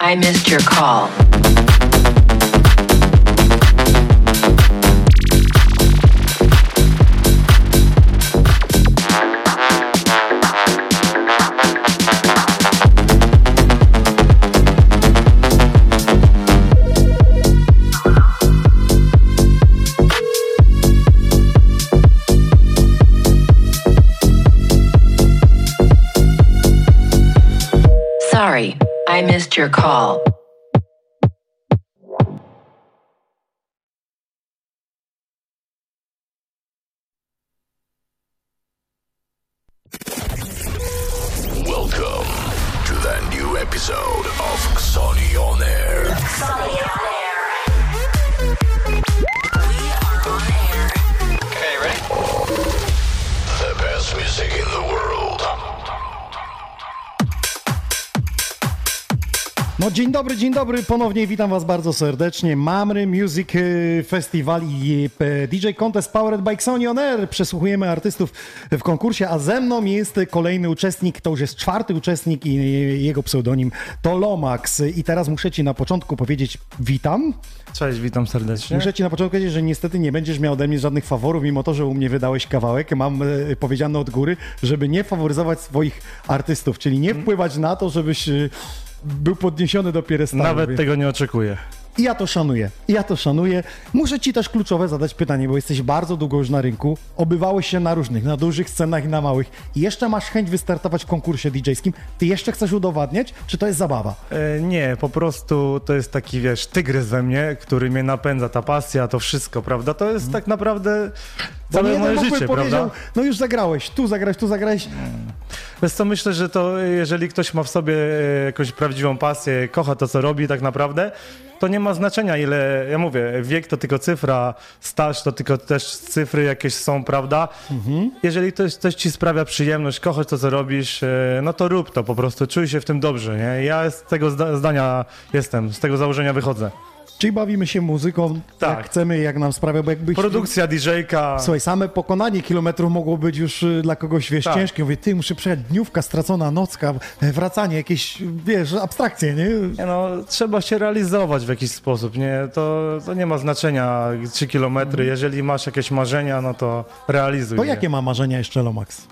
I missed your call. Sorry, I missed your call. No dzień dobry, dzień dobry, ponownie witam was bardzo serdecznie. Mamry Music y, Festival i y, DJ Contest Powered by Sony On Air. Przesłuchujemy artystów w konkursie, a ze mną jest kolejny uczestnik, to już jest czwarty uczestnik i jego pseudonim to Lomax. I teraz muszę ci na początku powiedzieć witam. Cześć, witam serdecznie. Muszę ci na początku powiedzieć, że niestety nie będziesz miał ode mnie żadnych faworów, mimo to, że u mnie wydałeś kawałek. Mam e, powiedziane od góry, żeby nie faworyzować swoich artystów, czyli nie wpływać na to, żebyś e, był podniesiony do piedestału. Nawet Więc- tego nie oczekuję. I ja to szanuję. I ja to szanuję. Muszę ci też kluczowe zadać pytanie, bo jesteś bardzo długo już na rynku. Obywałeś się na różnych, na dużych scenach i na małych. I jeszcze masz chęć wystartować w konkursie DJ-skim. Ty jeszcze chcesz udowadniać, czy to jest zabawa? E, nie, po prostu to jest taki, wiesz, tygrys we mnie, który mnie napędza, ta pasja, to wszystko, prawda? To jest tak naprawdę Bo całe moje życie, prawda? no już zagrałeś, tu zagrałeś, tu zagrałeś. Wiesz co, myślę, że to jeżeli ktoś ma w sobie e, jakąś prawdziwą pasję, kocha to, co robi tak naprawdę, to nie ma znaczenia, ile, ja mówię, wiek to tylko cyfra, staż to tylko też cyfry jakieś są, prawda? Mhm. Jeżeli to coś ci sprawia przyjemność, kochasz to, co robisz, e, no to rób to po prostu, czuj się w tym dobrze, nie? Ja z tego zda- zdania jestem, z tego założenia wychodzę. Czyli bawimy się muzyką, Tak. jak chcemy, jak nam sprawia, bo jakbyś... Produkcja, DJ-ka, Słuchaj, same pokonanie kilometrów mogło być już y, dla kogoś, wiesz, Tak. ciężkie. Mówię, ty, muszę przejechać dniówka, stracona nocka, e, wracanie, jakieś, wiesz, abstrakcje, nie? Nie no, trzeba się realizować w jakiś sposób, nie? To, to nie ma znaczenia 3 kilometry, jeżeli masz jakieś marzenia, no to realizuj To je. jakie ma marzenia jeszcze Lomax?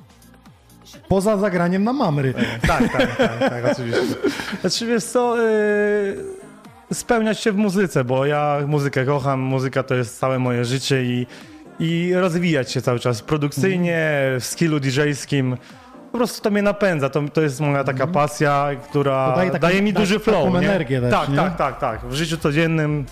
Poza zagraniem na mamry. Tak, tak, tak, tak, oczywiście. Znaczy, wiesz co, yy, spełniać się w muzyce, bo ja muzykę kocham, muzyka to jest całe moje życie i, i rozwijać się cały czas produkcyjnie, w skillu DJ-skim. Po prostu to mnie napędza, to, to jest moja taka pasja, która daje taką- daje mi duży flow, taką nie? energię też, tak, nie? tak, tak, tak. W życiu codziennym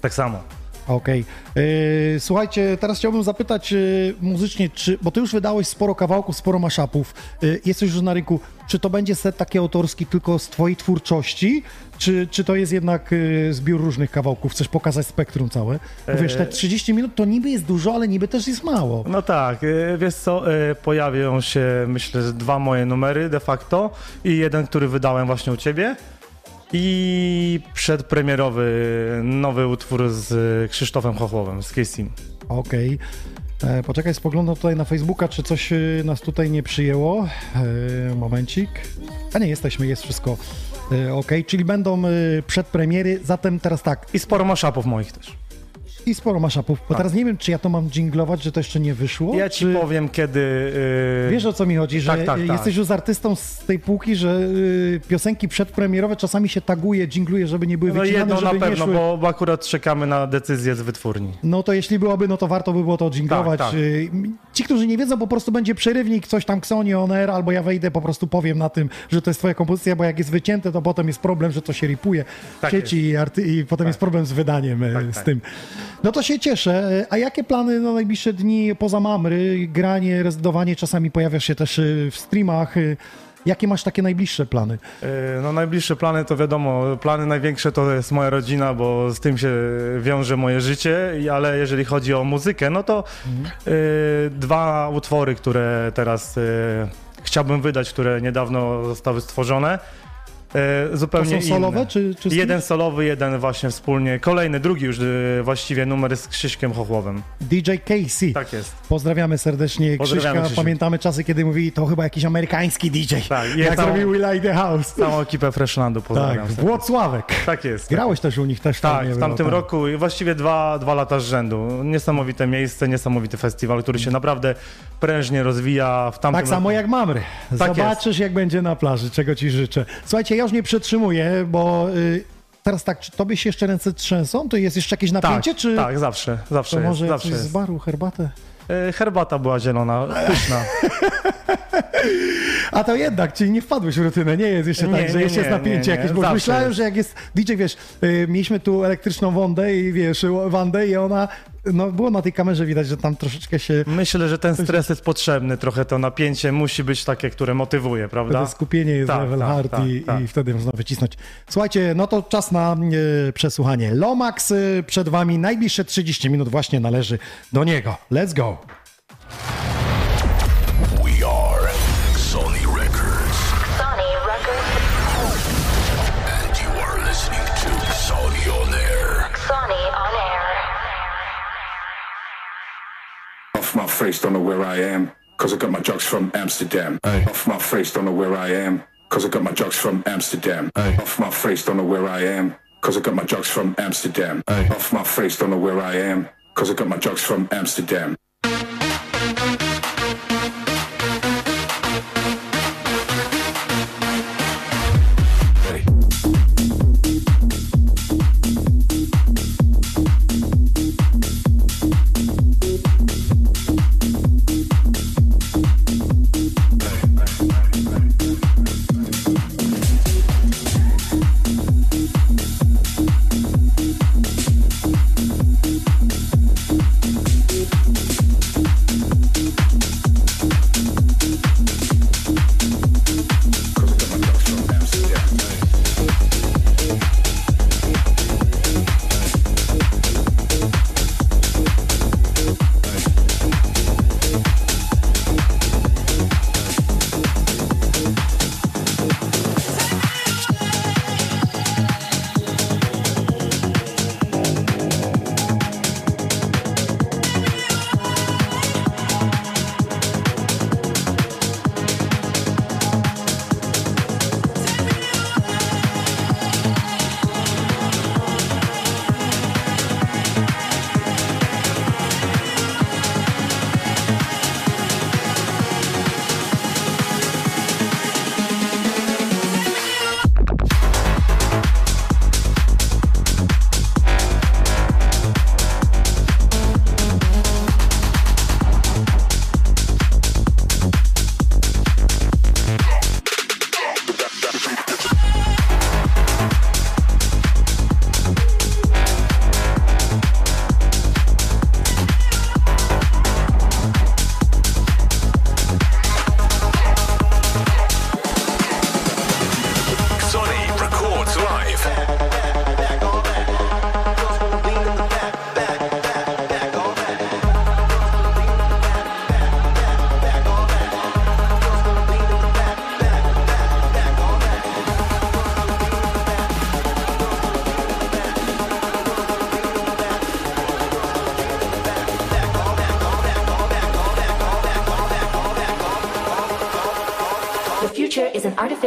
tak samo. Okej. Yy, Słuchajcie, teraz chciałbym zapytać yy, muzycznie, czy, bo ty już wydałeś sporo kawałków, sporo maszapów, yy, jesteś już na rynku, czy to będzie set taki autorski tylko z twojej twórczości, czy, czy to jest jednak yy, zbiór różnych kawałków? Chcesz pokazać spektrum całe? Bo wiesz, te 30 minut to niby jest dużo, ale niby też jest mało. No tak, y, wiesz co, y, pojawią się myślę, dwa moje numery de facto i jeden, który wydałem właśnie u ciebie i przedpremierowy nowy utwór z y, Krzysztofem Chochłowem, z Kissim. Okej. E, Poczekaj, spoglądam tutaj na Facebooka, czy coś y, nas tutaj nie przyjęło. E, momencik. A nie, jesteśmy, jest wszystko e, okej. Czyli będą y, przedpremiery, zatem teraz tak, I sporo maszapów moich też. I sporo maszapów. Bo teraz nie wiem, czy ja to mam dżinglować, że to jeszcze nie wyszło. Ja ci czy... powiem, kiedy... y, Wiesz o co mi chodzi, że Tak, tak, tak. jesteś już artystą z tej półki, że y, piosenki przedpremierowe czasami się taguje, dżingluje, żeby nie były No wycinane, jedno żeby na pewno, szły. bo, akurat czekamy na decyzję z wytwórni. No to jeśli byłoby, no to warto by było to dżinglować. Tak, tak. Ci, którzy nie wiedzą, po prostu będzie przerywnik, coś tam Xoni on air, albo ja wejdę, po prostu powiem na tym, że to jest twoja kompozycja, bo jak jest wycięte, to potem jest problem, że to się ripuje w Tak sieci i, arty- i potem jest problem z wydaniem y, Tak, z tak. tym. No to się cieszę. Y, A jakie plany na najbliższe dni poza Mamry? Granie, rezydowanie, czasami pojawiasz się też y, w streamach. y, Jakie masz takie najbliższe plany? E, No najbliższe plany to wiadomo, plany największe to jest moja rodzina, bo z tym się wiąże moje życie, ale jeżeli chodzi o muzykę, no to e, dwa utwory, które teraz chciałbym wydać, które niedawno zostały stworzone. E, zupełnie To są solowe, inne. czy- czy Jeden solowy, jeden właśnie wspólnie. Kolejny, drugi już e, właściwie numer z Krzyśkiem Chochłowem. DJ Casey. Tak jest. Pozdrawiamy serdecznie Pozdrawiamy, Krzyśka. Krzysiu. Pamiętamy czasy, kiedy mówili, to chyba jakiś amerykański DJ. Tak, jak tam- zrobił Will I The House. Całą ekipę Freshlandu pozdrawiam. Tak, Włocławek. tak jest. Grałeś też u nich też Tak, w było, tamtym tak. roku i właściwie dwa, dwa lata z rzędu. Niesamowite miejsce, niesamowity festiwal, który się naprawdę prężnie rozwija w tamtym Tak samo roku. jak Mamry. Tak Zobaczysz, jak będzie na plaży, czego ci życzę. Słuchajcie, ja już nie przetrzymuję, bo y, teraz tak, czy tobie się jeszcze ręce trzęsą? To jest jeszcze jakieś tak, napięcie, czy tak, zawsze, zawsze to jest, może zawsze coś jest. z baru, herbatę? E, Herbata była zielona, pyszna. A to jednak, czyli nie wpadłeś w rutynę, nie jest jeszcze Nie, tak, że nie, jeszcze jest nie, napięcie nie, nie. jakieś, bo Zawsze myślałem, jest. że jak jest DJ, wiesz, y, mieliśmy tu elektryczną Wondę i wiesz, Wandę i ona, no było na tej kamerze widać, że tam troszeczkę się Myślę, że ten stres jest potrzebny, trochę to napięcie musi być takie, które motywuje, prawda? Skupienie jest Tak, level tak, hard tak, i, tak. i wtedy można wycisnąć. Słuchajcie, no to czas na e, przesłuchanie. Lomax e, przed wami, najbliższe 30 minut właśnie należy do niego. Let's go! Face, don't know where I am. Cause I got my drugs from Amsterdam. Off my face, don't know where I am. Cause I got my drugs from Amsterdam. Off my face, don't know where I am. Cause I got my drugs from Amsterdam. Off my face, don't know where I am. Cause I got my drugs from Amsterdam.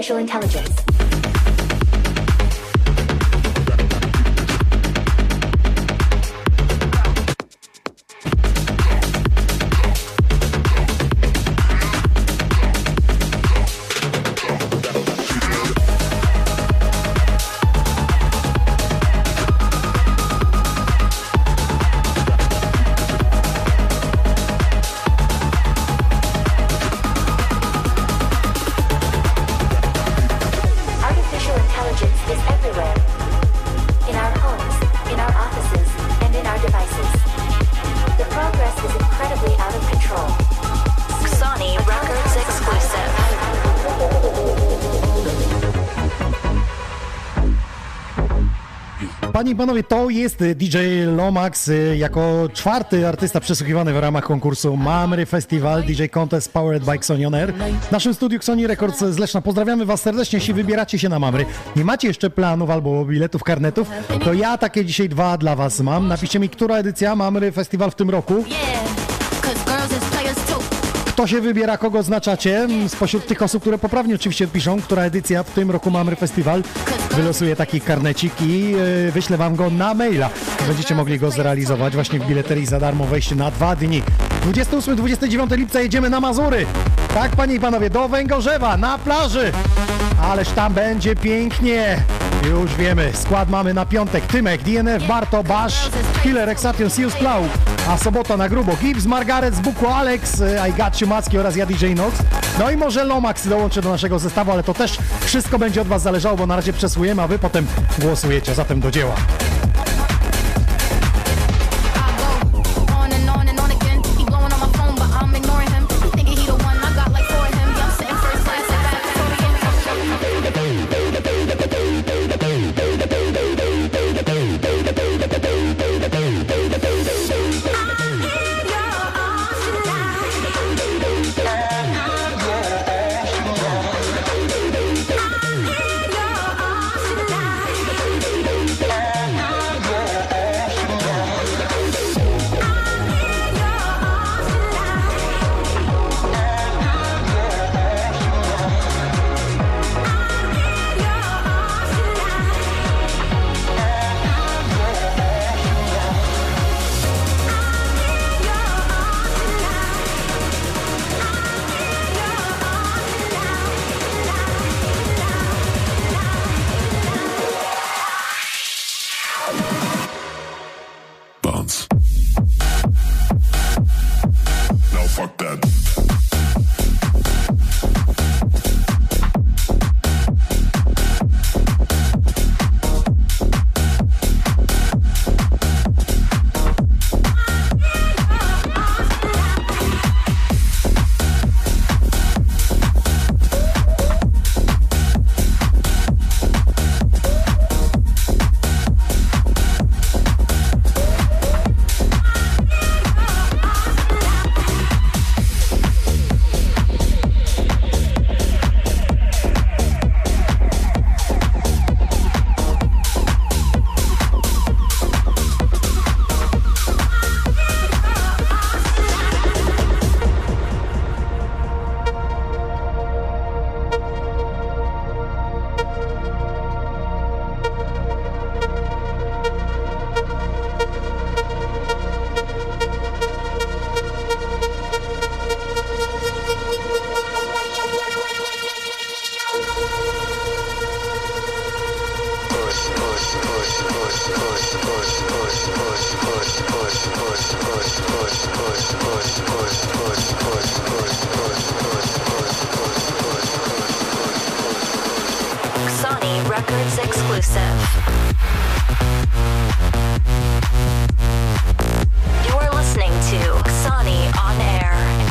Artificial intelligence. Panie i panowie, to jest DJ Lomax y, jako czwarty artysta przesłuchiwany w ramach konkursu Mamry Festival DJ Contest Powered by Xonion Air. W naszym studiu Xoni Records z Leszna. Pozdrawiamy Was serdecznie, jeśli wybieracie się na Mamry. Nie macie jeszcze planów albo biletów, karnetów, to ja takie dzisiaj dwa dla Was mam. Napiszcie mi, która edycja Mamry Festival w tym roku. Kto się wybiera, kogo oznaczacie? Spośród tych osób, które poprawnie oczywiście piszą, która edycja w tym roku Mamry Festival, wylosuję taki karnecik i yy, wyślę Wam go na maila. Będziecie mogli go zrealizować właśnie w bileterii za darmo wejście na dwa dni. 28-29 lipca jedziemy na Mazury. Tak, Panie i Panowie, do Węgorzewa, na plaży. Ależ tam będzie pięknie. Już wiemy, skład mamy na piątek. Tymek, DNF, Barto, Bash, Killer, Exation, Seals, Plow. A sobota na grubo. Gibbs, Margaret, Buko, Alex, I Got You, Macki oraz ja DJ Nox. No i może Lomax dołączy do naszego zestawu, ale to też wszystko będzie od Was zależało, bo na razie przesłujemy, a Wy potem głosujecie. Zatem do dzieła. Records exclusive. You are listening to Sony on air.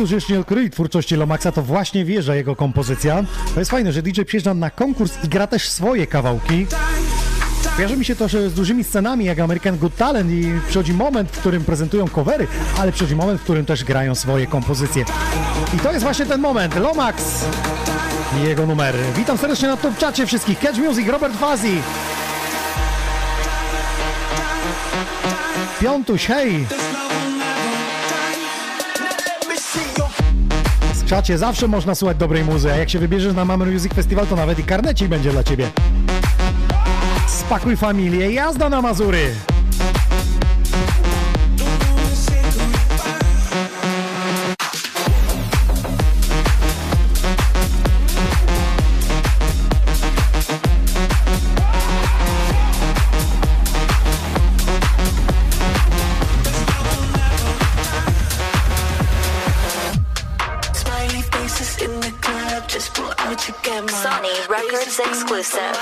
Którzy jeszcze nie odkryli twórczości Lomaxa, to właśnie wie, że jego kompozycja. To jest fajne, że DJ przyjeżdża na konkurs i gra też swoje kawałki. Kojarzy mi się to że z dużymi scenami jak American Good Talent i przychodzi moment, w którym prezentują covery, ale przychodzi moment, w którym też grają swoje kompozycje. I to jest właśnie ten moment. Lomax i jego numer. Witam serdecznie na top czacie wszystkich. Catch Music, Robert Fazi. Piątuś, hej! Czacie zawsze można słuchać dobrej muzy, a jak się wybierzesz na Mammy Music Festival, to nawet i karnecik będzie dla ciebie. Spakuj familię, jazda na Mazury! Exclusive.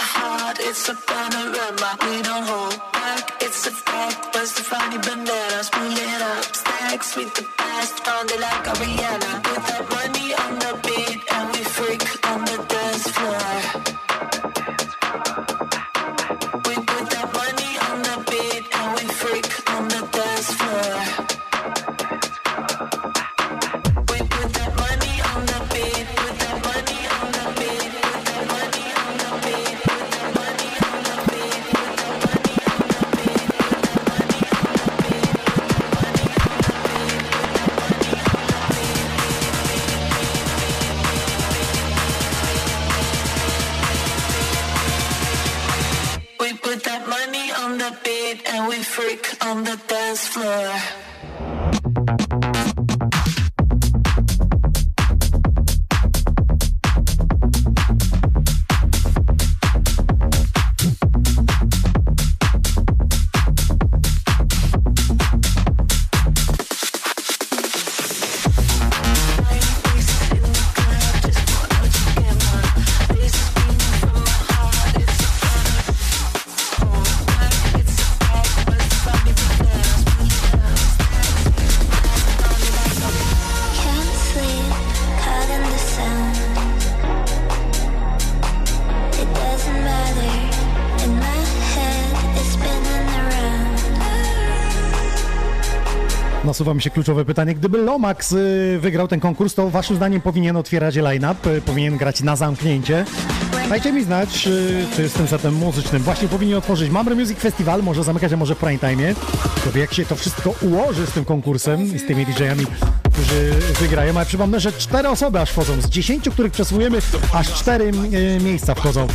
Nasuwa się kluczowe pytanie. Gdyby Lomax y, wygrał ten konkurs, to waszym zdaniem powinien otwierać line-up, y, powinien grać na zamknięcie. Dajcie mi znać, y, czy z tym setem muzycznym właśnie powinien otworzyć Mamre Music Festival, może zamykać, a może w prime time. To jak się to wszystko ułoży z tym konkursem i z tymi DJ-ami, którzy wygrają. Ale przypomnę, że cztery osoby aż wchodzą. Z dziesięciu, których przesłujemy, aż cztery y, miejsca wchodzą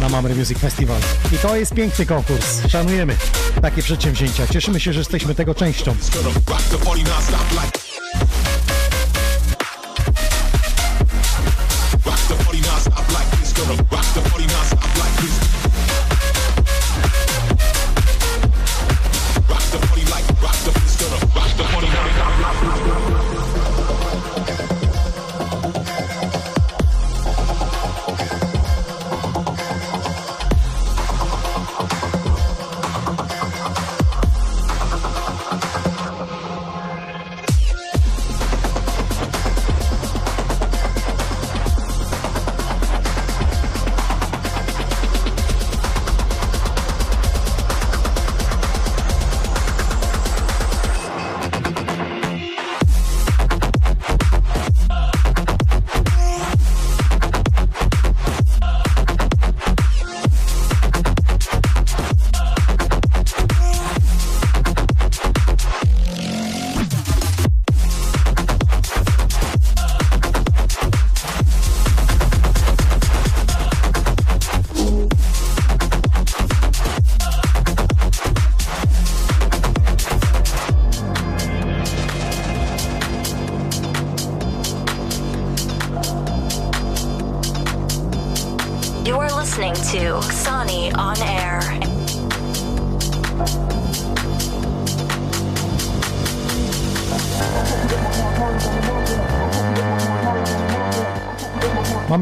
na Mamre Music Festival. I to jest piękny konkurs. Szanujemy takie przedsięwzięcia. Cieszymy się, że jesteśmy tego częścią.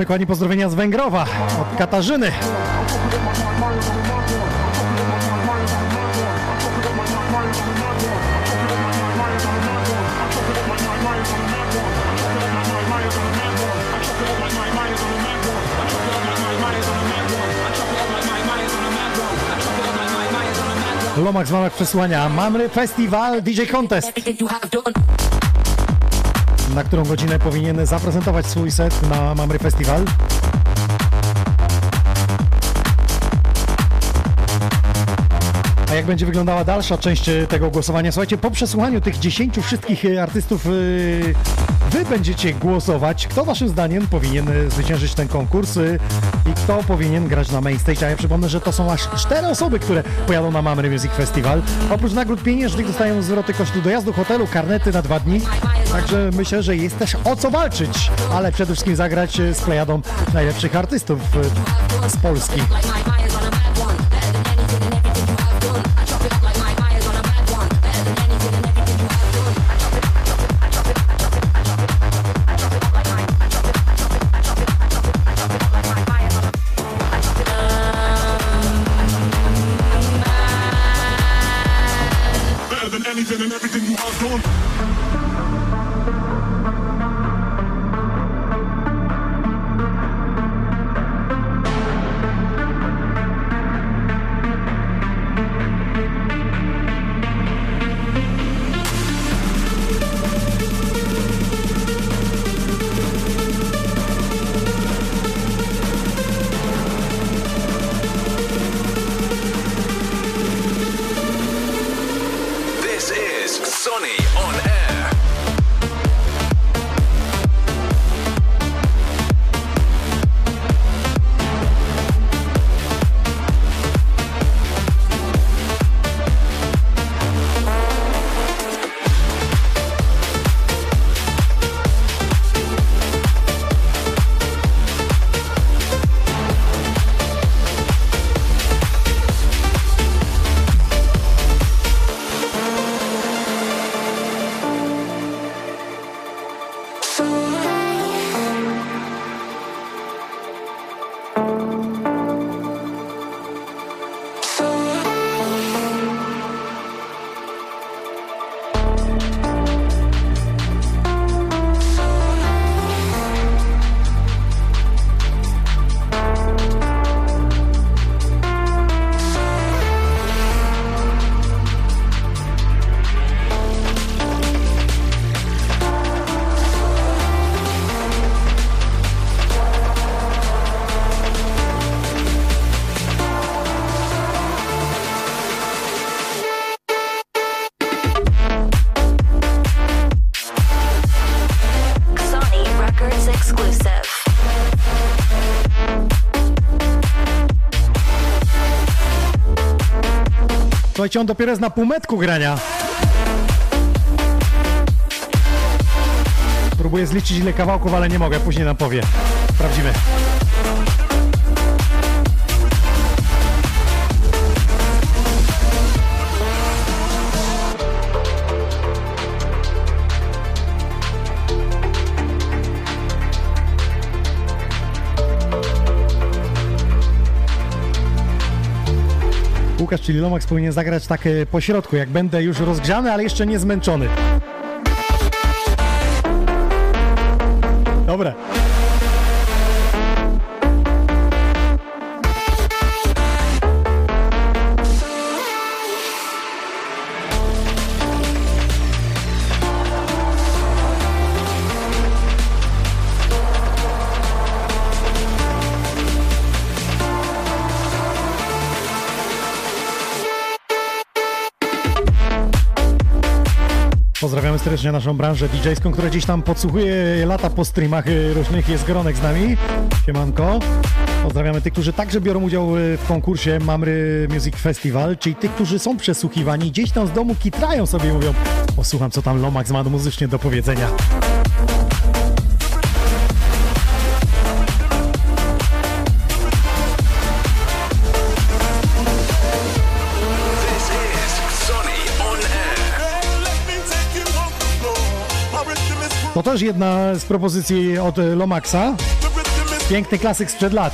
Mamy, kochani, pozdrowienia z Węgrowa od Katarzyny. Lomax w ramach przesłania Mamry Festival DJ Contest, na którą godzinę powinien zaprezentować swój set na Mamry Festival. A jak będzie wyglądała dalsza część tego głosowania? Słuchajcie, po przesłuchaniu tych 10 wszystkich artystów, e, wy będziecie głosować, kto waszym zdaniem powinien e, zwyciężyć ten konkurs e, i kto powinien grać na main stage. A ja przypomnę, że to są aż cztery osoby, które pojadą na Mamry Music Festival. Oprócz nagród pieniężnych dostają zwroty kosztu dojazdu, hotelu, karnety na dwa dni. Także myślę, że jest też o co walczyć, ale przede wszystkim zagrać e, z plejadą najlepszych artystów z Polski. Słuchajcie, on dopiero jest na półmetku grania. Próbuję zliczyć ile kawałków, ale nie mogę, później nam powie. Sprawdzimy. Łukasz, czyli Lomax powinien zagrać tak e, po środku, jak będę już rozgrzany, ale jeszcze nie zmęczony. Serdecznie naszą branżę DJ-ską, która gdzieś tam podsłuchuje lata po streamach y, różnych. Jest Gronek z nami. Siemanko. Pozdrawiamy tych, którzy także biorą udział y, w konkursie Mamry Music Festival, czyli tych, którzy są przesłuchiwani, gdzieś tam z domu kitrają sobie i mówią posłucham, co tam Lomax ma muzycznie do powiedzenia. To też jedna z propozycji od Lomaxa. Piękny klasyk sprzed lat.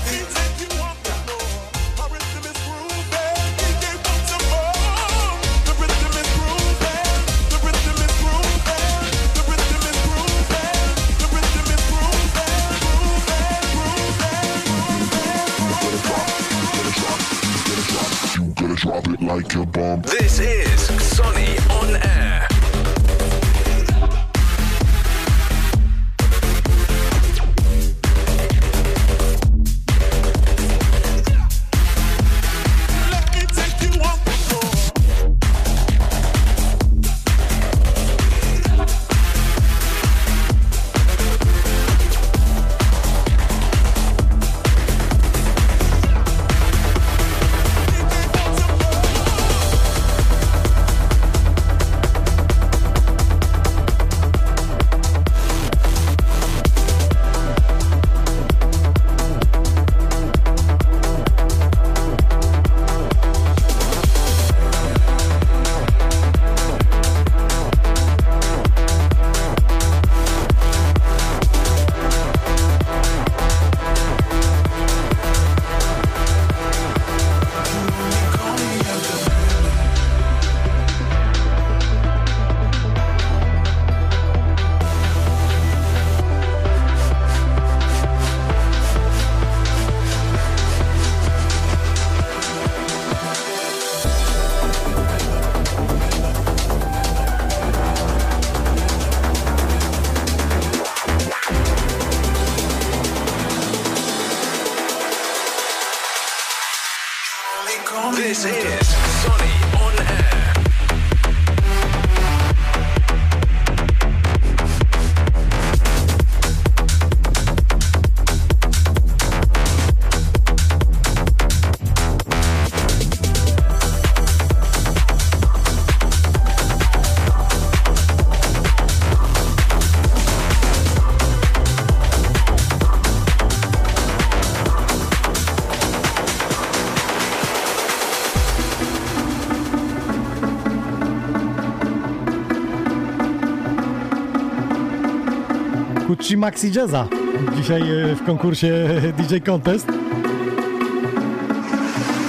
Kucci Maxi Jazza. Dzisiaj e, w konkursie DJ Contest.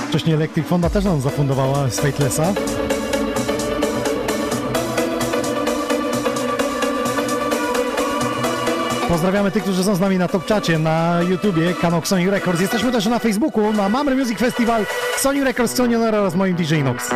Wcześniej Electric Fonda też nam zafundowała z Fatelessa. Pozdrawiamy tych, którzy są z nami na Top Czacie, na YouTubie, kanał Sony Records. Jesteśmy też na Facebooku, na Mamry Music Festival, Sony Records, Sony Honor oraz moim DJ Nox.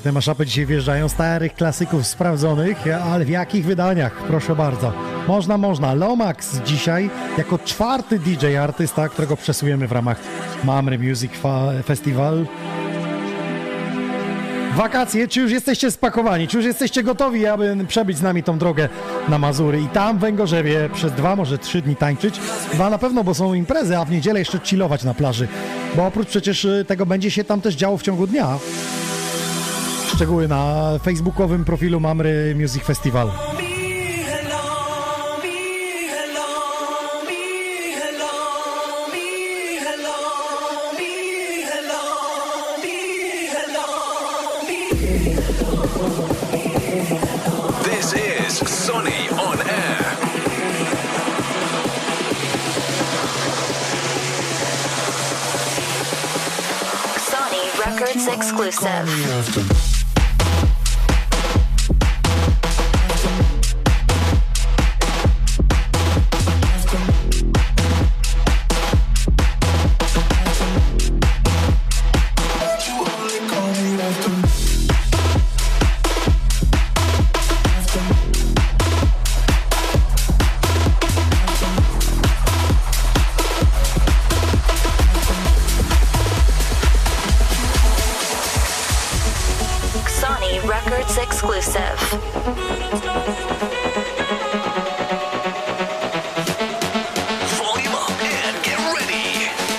Piękne maszapy dzisiaj wjeżdżają, starych klasyków sprawdzonych, ale w jakich wydaniach? Proszę bardzo. Można, można. Lomax dzisiaj jako czwarty DJ artysta, którego przesujemy w ramach Mamry Music Festival. Wakacje, czy już jesteście spakowani, czy już jesteście gotowi, aby przebyć z nami tą drogę na Mazury i tam w Węgorzewie przez dwa, może trzy dni tańczyć? Dwa na pewno, bo są imprezy, a w niedzielę jeszcze chillować na plaży, bo oprócz przecież y, tego będzie się tam też działo w ciągu dnia. Szczegóły na facebookowym profilu Mamry Music Festival.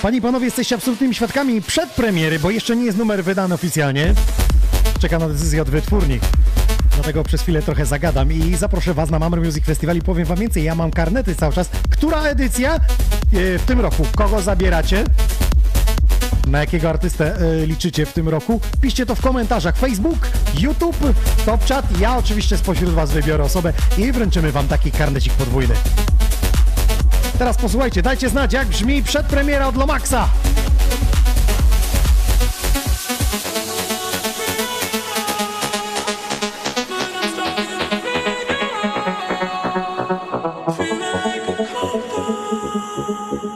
Panie i panowie, jesteście absolutnymi świadkami przedpremiery, bo jeszcze nie jest numer wydany oficjalnie. Czeka na decyzję od wytwórni. Dlatego przez chwilę trochę zagadam i zaproszę Was na Mamre Music Festival i powiem Wam więcej. Ja mam karnety cały czas. Która edycja e, w tym roku? Kogo zabieracie? Na jakiego artystę e, liczycie w tym roku? Piszcie to w komentarzach. Facebook, YouTube, Top Chat. Ja oczywiście spośród Was wybiorę osobę i wręczymy Wam taki karnecik podwójny. Teraz posłuchajcie, dajcie znać, jak brzmi przedpremiera od Lomaxa.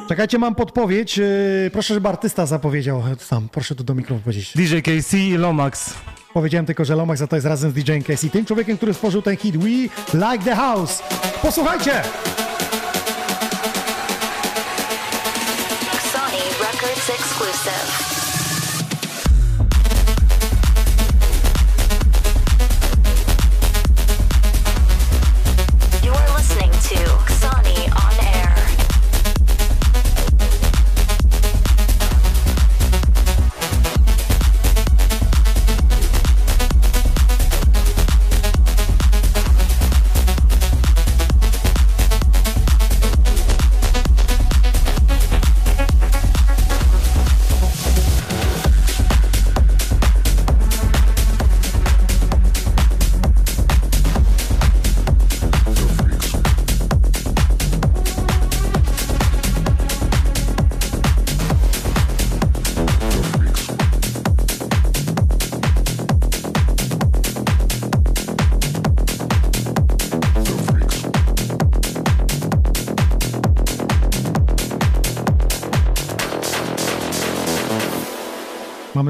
Czekajcie, mam podpowiedź. Yy, Proszę, żeby artysta zapowiedział. Sam, proszę tu do mikrofonu powiedzieć. DJ KC i Lomax. Powiedziałem tylko, że Lomax a to jest razem z DJ Casey, tym człowiekiem, który stworzył ten hit We Like the House. Posłuchajcie!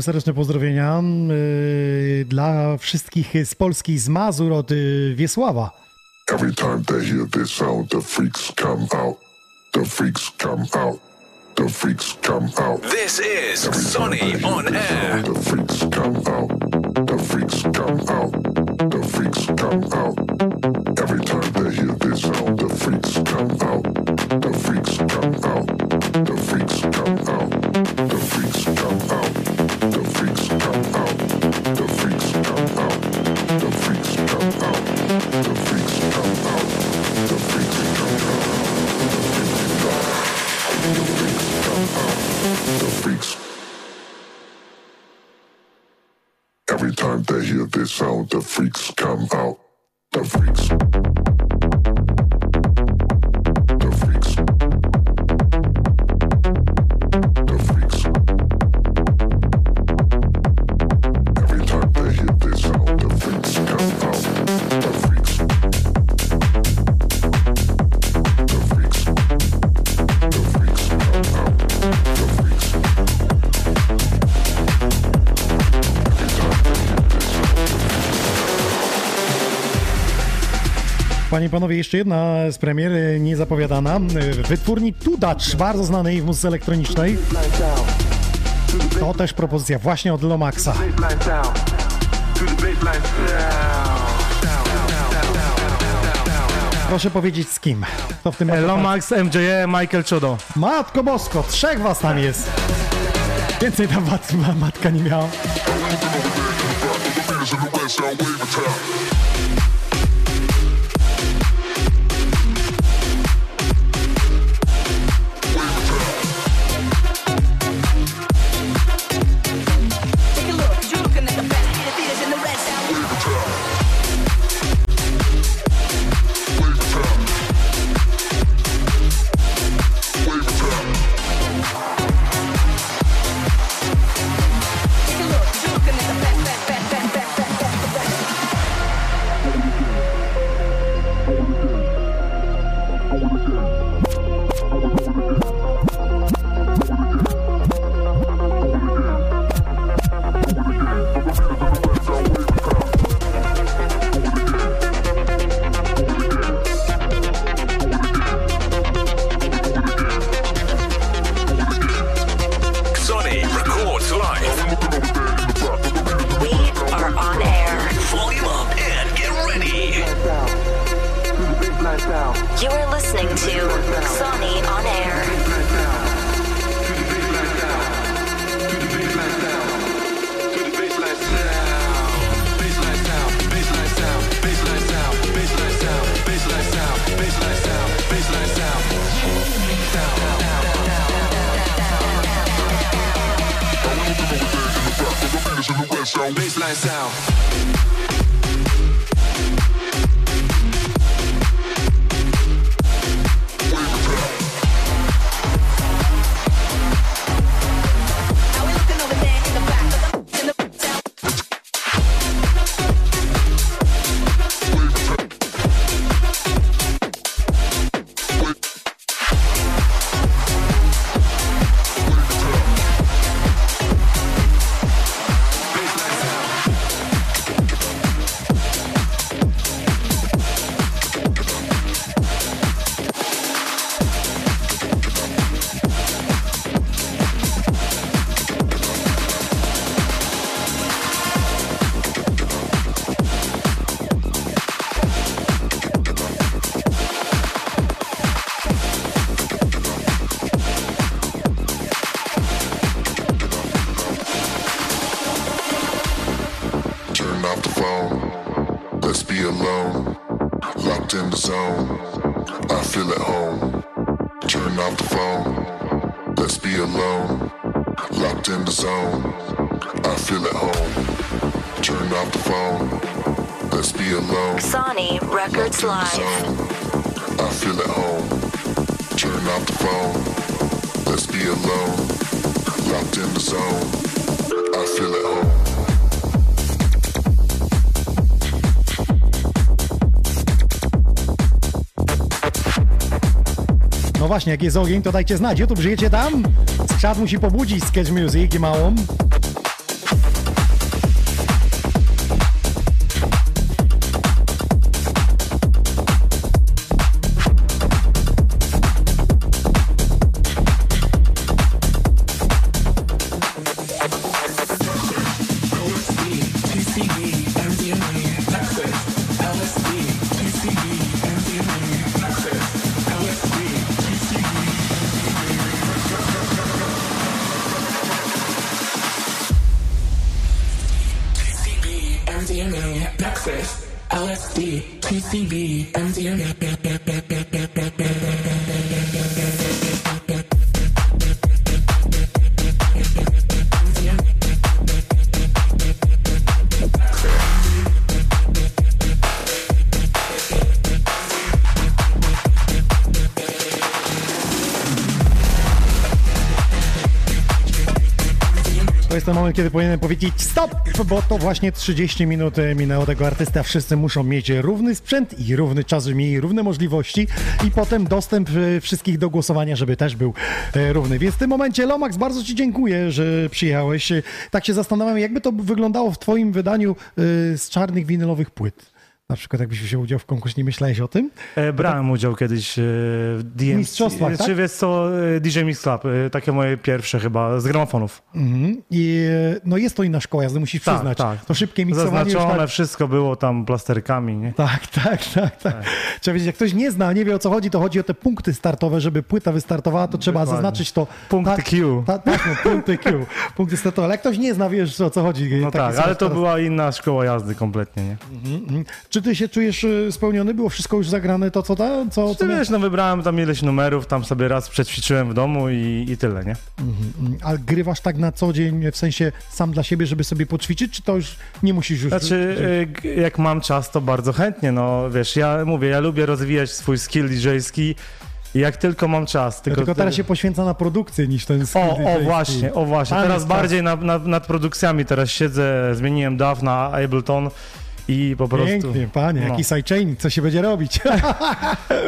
Serdeczne pozdrowienia yy, dla wszystkich z Polski, z Mazur, od yy, Wiesława. Every time they hear this sound, the freaks come out. The freaks come out. The freaks come out. This is Sonny on air. sound, the freaks come out. The freaks come out. The freaks come out. Every time they hear this sound, the freaks come out. The freaks come out. The freaks come out. The freaks come out. Every time they hear this sound, the freaks come out. The freaks. Panowie, jeszcze jedna z premier e, niezapowiadana. E, Wytwórni Tudacz, bardzo znanej w muzyce elektronicznej. To też propozycja właśnie od Lomaxa. Proszę powiedzieć z kim? Kto w tym ma Lomax, MJE, Michael Chodo. Matko Bosko, trzech was tam jest. Więcej ta mat, ma, matka nie miała. Baseline sound. Alone. Locked in the zone. I feel at home. Turn off the phone. Let's be alone. Sony Records Locked in the Live. I feel at home. Turn off the phone. Let's be alone. Locked in the zone. I feel at home. No właśnie, jak jest ogień, to dajcie znać. YouTube, żyjecie tam? Skrzat musi pobudzić Sketch Music i małą. Jest ten moment, kiedy powinienem powiedzieć stop, bo to właśnie 30 minut e, minęło tego artysta. Wszyscy muszą mieć równy sprzęt i równy czas, żeby mieli równe możliwości i potem dostęp e, wszystkich do głosowania, żeby też był e, równy. Więc w tym momencie, Lomax, bardzo Ci dziękuję, że przyjechałeś. Tak się zastanawiam, jakby to wyglądało w Twoim wydaniu z czarnych winylowych płyt. Na przykład jakbyś wziął udział w konkursie, nie myślałeś o tym? E, brałem udział kiedyś e, w DMC. Mistrzostwach, tak? Czy wiesz co, e, DJ Mix Club, e, takie moje pierwsze chyba, z gramofonów. Mhm. I e, no jest to inna szkoła jazdy, musisz Tak, przyznać. tak. To szybkie miksowanie Zaznaczone, tak... wszystko było tam plasterkami, nie? Tak, tak, tak, tak. Trzeba wiedzieć, jak ktoś nie zna, nie wie o co chodzi, to chodzi o te punkty startowe, żeby płyta wystartowała, to trzeba Dokładnie. zaznaczyć to. Punkty tak, Q. Ta, tak, no, punkty Q, punkty startowe. Ale jak ktoś nie zna, wiesz o co chodzi. No tak, są ale to teraz- była inna szkoła jazdy kompletnie, nie? Mhm. Czy ty się czujesz e, spełniony? Było wszystko już zagrane, to co ta, co, co wiesz, no wybrałem tam ileś numerów, tam sobie raz przećwiczyłem w domu i, i tyle, nie? Mhm. A grywasz tak na co dzień, w sensie sam dla siebie, żeby sobie poćwiczyć, czy to już nie musisz już... Znaczy, y, jak mam czas, to bardzo chętnie, no wiesz, ja mówię, ja lubię rozwijać swój skill i jak tylko mam czas. Tylko, Tylko, tylko teraz się poświęca na produkcję niż ten skill O, o właśnie, o właśnie. Tam Teraz czas. bardziej nad, nad, nad produkcjami teraz siedzę, zmieniłem DAW na Ableton i po prostu... Pięknie, panie, no. jaki sidechaining, co się będzie robić?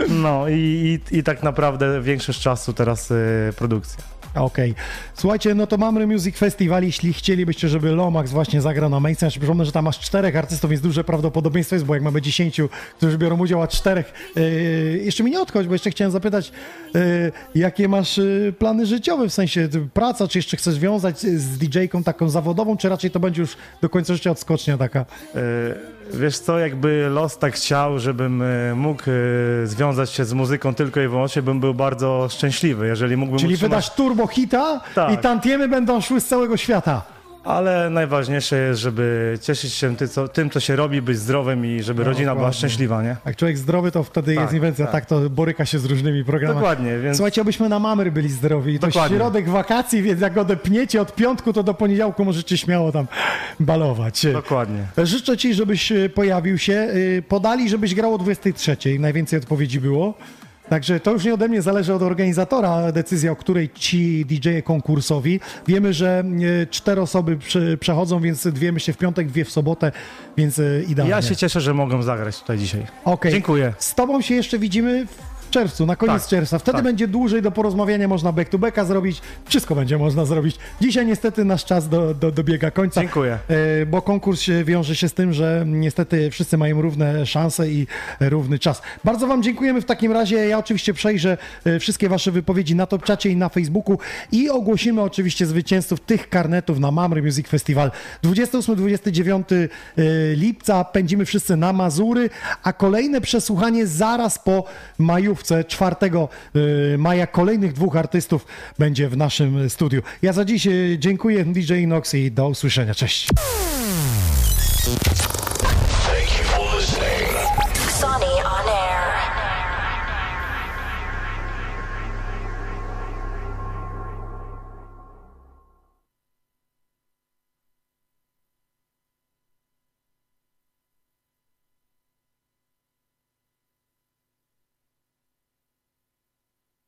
No i, i, i tak naprawdę większość czasu teraz y, produkcja. Okej. Słuchajcie, no to mamy Music Festival. Jeśli chcielibyście, żeby Lomax właśnie zagrał na mainstream, ja przypomnę, że tam masz czterech artystów, więc duże prawdopodobieństwo jest, bo jak mamy dziesięciu, którzy biorą udział, a czterech. Yy, jeszcze mi nie odchodź, bo jeszcze chciałem zapytać, yy, jakie masz yy, plany życiowe, w sensie ty, praca, czy jeszcze chcesz związać z DJ-ką taką zawodową, czy raczej to będzie już do końca życia odskocznia taka? Wiesz co, jakby los tak chciał, żebym y, mógł y, związać się z muzyką tylko i wyłącznie, bym był bardzo szczęśliwy, jeżeli mógłbym Czyli utrzymać... wydasz turbo hita Tak. i tantiemy będą szły z całego świata. Ale najważniejsze jest, żeby cieszyć się ty, co, tym, co się robi, być zdrowym i żeby No, rodzina była dokładnie. szczęśliwa, nie? Jak człowiek zdrowy, to wtedy Tak, jest inwencja. Tak. tak. to boryka się z różnymi programami. Dokładnie, więc Słuchajcie, abyśmy na mamry byli zdrowi. I to środek wakacji, więc jak odepniecie od piątku, to do poniedziałku możecie śmiało tam balować. dokładnie. Życzę ci, żebyś e, pojawił się. E, Podali, żebyś grał o 23. Najwięcej odpowiedzi było. Także to już nie ode mnie zależy od organizatora decyzja, o której ci DJ-e konkursowi. Wiemy, że e, cztery osoby prze- przechodzą, więc dwie myślę w piątek, dwie w sobotę, więc e, idealnie. Ja się cieszę, że mogłem zagrać tutaj dzisiaj. Okej. Dziękuję. Z tobą się jeszcze widzimy w czerwcu, na koniec Tak, czerwca. Wtedy tak. będzie dłużej do porozmawiania, można back to backa zrobić, wszystko będzie można zrobić. Dzisiaj niestety nasz czas do, do, dobiega końca. Dziękuję. E, Bo konkurs wiąże się z tym, że niestety wszyscy mają równe szanse i równy czas. Bardzo Wam dziękujemy w takim razie. Ja oczywiście przejrzę e, wszystkie Wasze wypowiedzi na Top Czacie i na Facebooku i ogłosimy oczywiście zwycięzców tych karnetów na Mamry Music Festival. 28-29 e, lipca pędzimy wszyscy na Mazury, a kolejne przesłuchanie zaraz po majówce 4 e, maja kolejnych dwóch artystów będzie w naszym studiu. Ja za dziś e, dziękuję DJ Nox i do usłyszenia. Cześć.